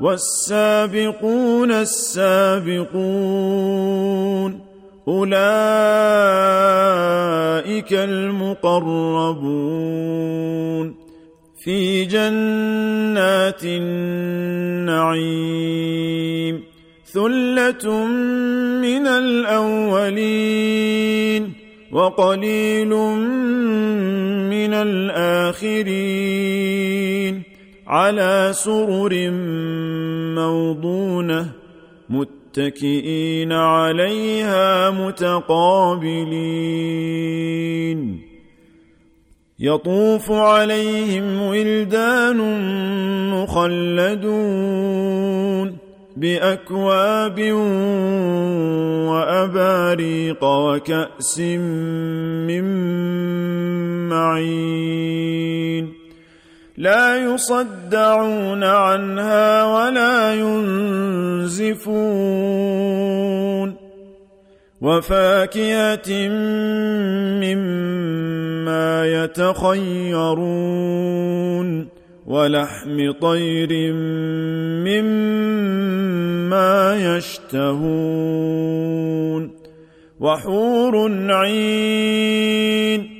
والسابقون السابقون أولئك المقربون في جنات النعيم ثلة من الأولين وقليل من الآخرين على سرر موضونة متكئين عليها متقابلين. يطوف عليهم ولدان مخلدون بأكواب وأباريق وكأس من معين. لا يصدعون عنها ولا ينزفون. وفاكهة مما يتخيرون. ولحم طير مما يشتهون. وحور عين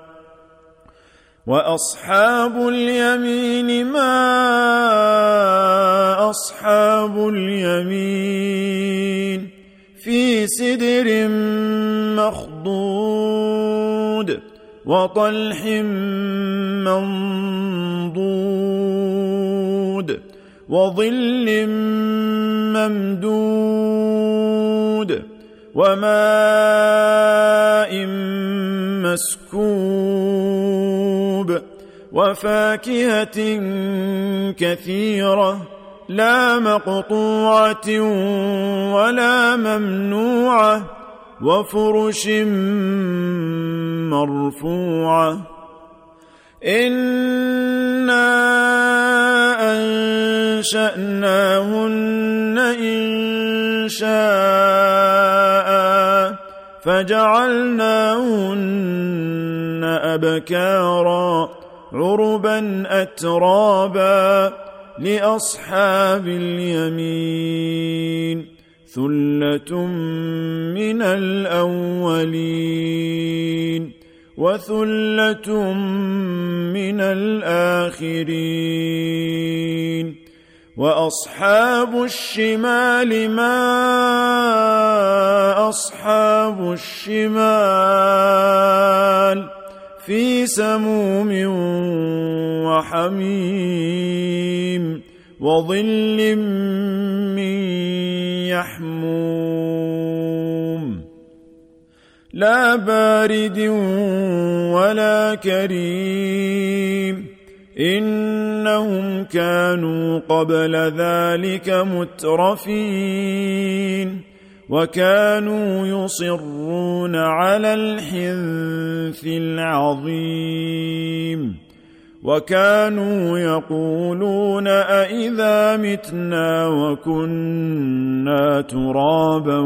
وأصحاب اليمين ما أصحاب اليمين في سدر مخضود وطلح منضود وظل ممدود وماء مسكوب وفاكهة كثيرة لا مقطوعة ولا ممنوعة وفرش مرفوعة. أنا انشاناهن ان شاء فجعلناهن أبكارا عربا أترابا لأصحاب اليمين ثلة من الأولين وثلة من الآخرين. وأصحاب الشمال ما أصحاب الشمال؟ في سموم وحميم وظل من يحموم. لا بارد ولا كريم. إنهم كانوا قبل ذلك مترفين. وكانوا يصرون على الحنث العظيم. وكانوا يقولون أإذا متنا وكنا ترابا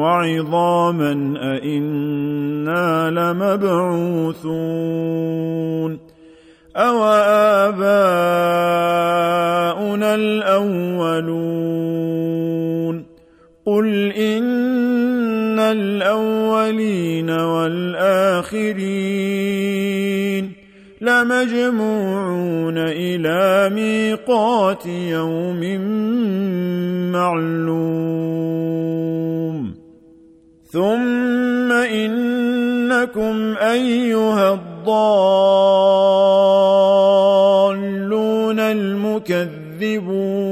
وعظاما أإنا لمبعوثون. أو آباؤنا الأولون قل إن الأولين والآخرين لمجموعون إلى ميقات يوم معلوم ثم إنكم أيها الضالون المكذبون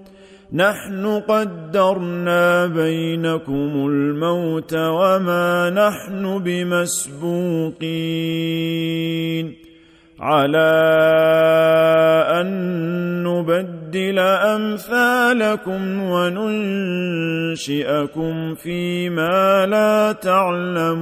نحن قدرنا بينكم الموت وما نحن بمسبوقين. على أن نبدل أمثالكم وننشئكم فيما لا تعلمون.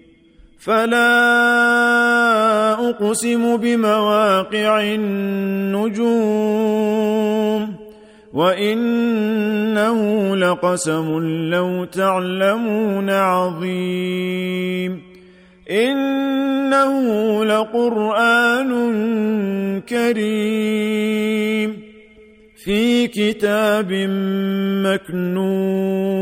فلا أقسم بمواقع النجوم وإنه لقسم لو تعلمون عظيم إنه لقرآن كريم في كتاب مكنون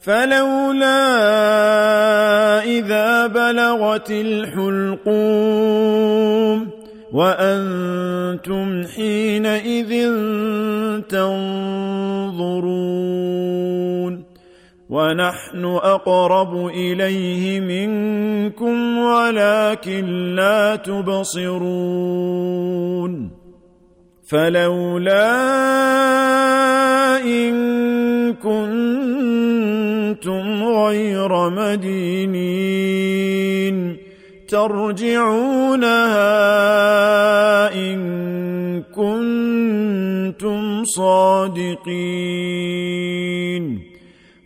فلولا إذا بلغت الحلقوم وأنتم حينئذ تنظرون ونحن أقرب إليه منكم ولكن لا تبصرون فلولا إن كنتم غير مدينين ترجعونها إن كنتم صادقين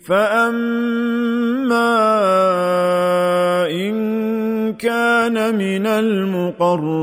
فأما إن كان من المقربين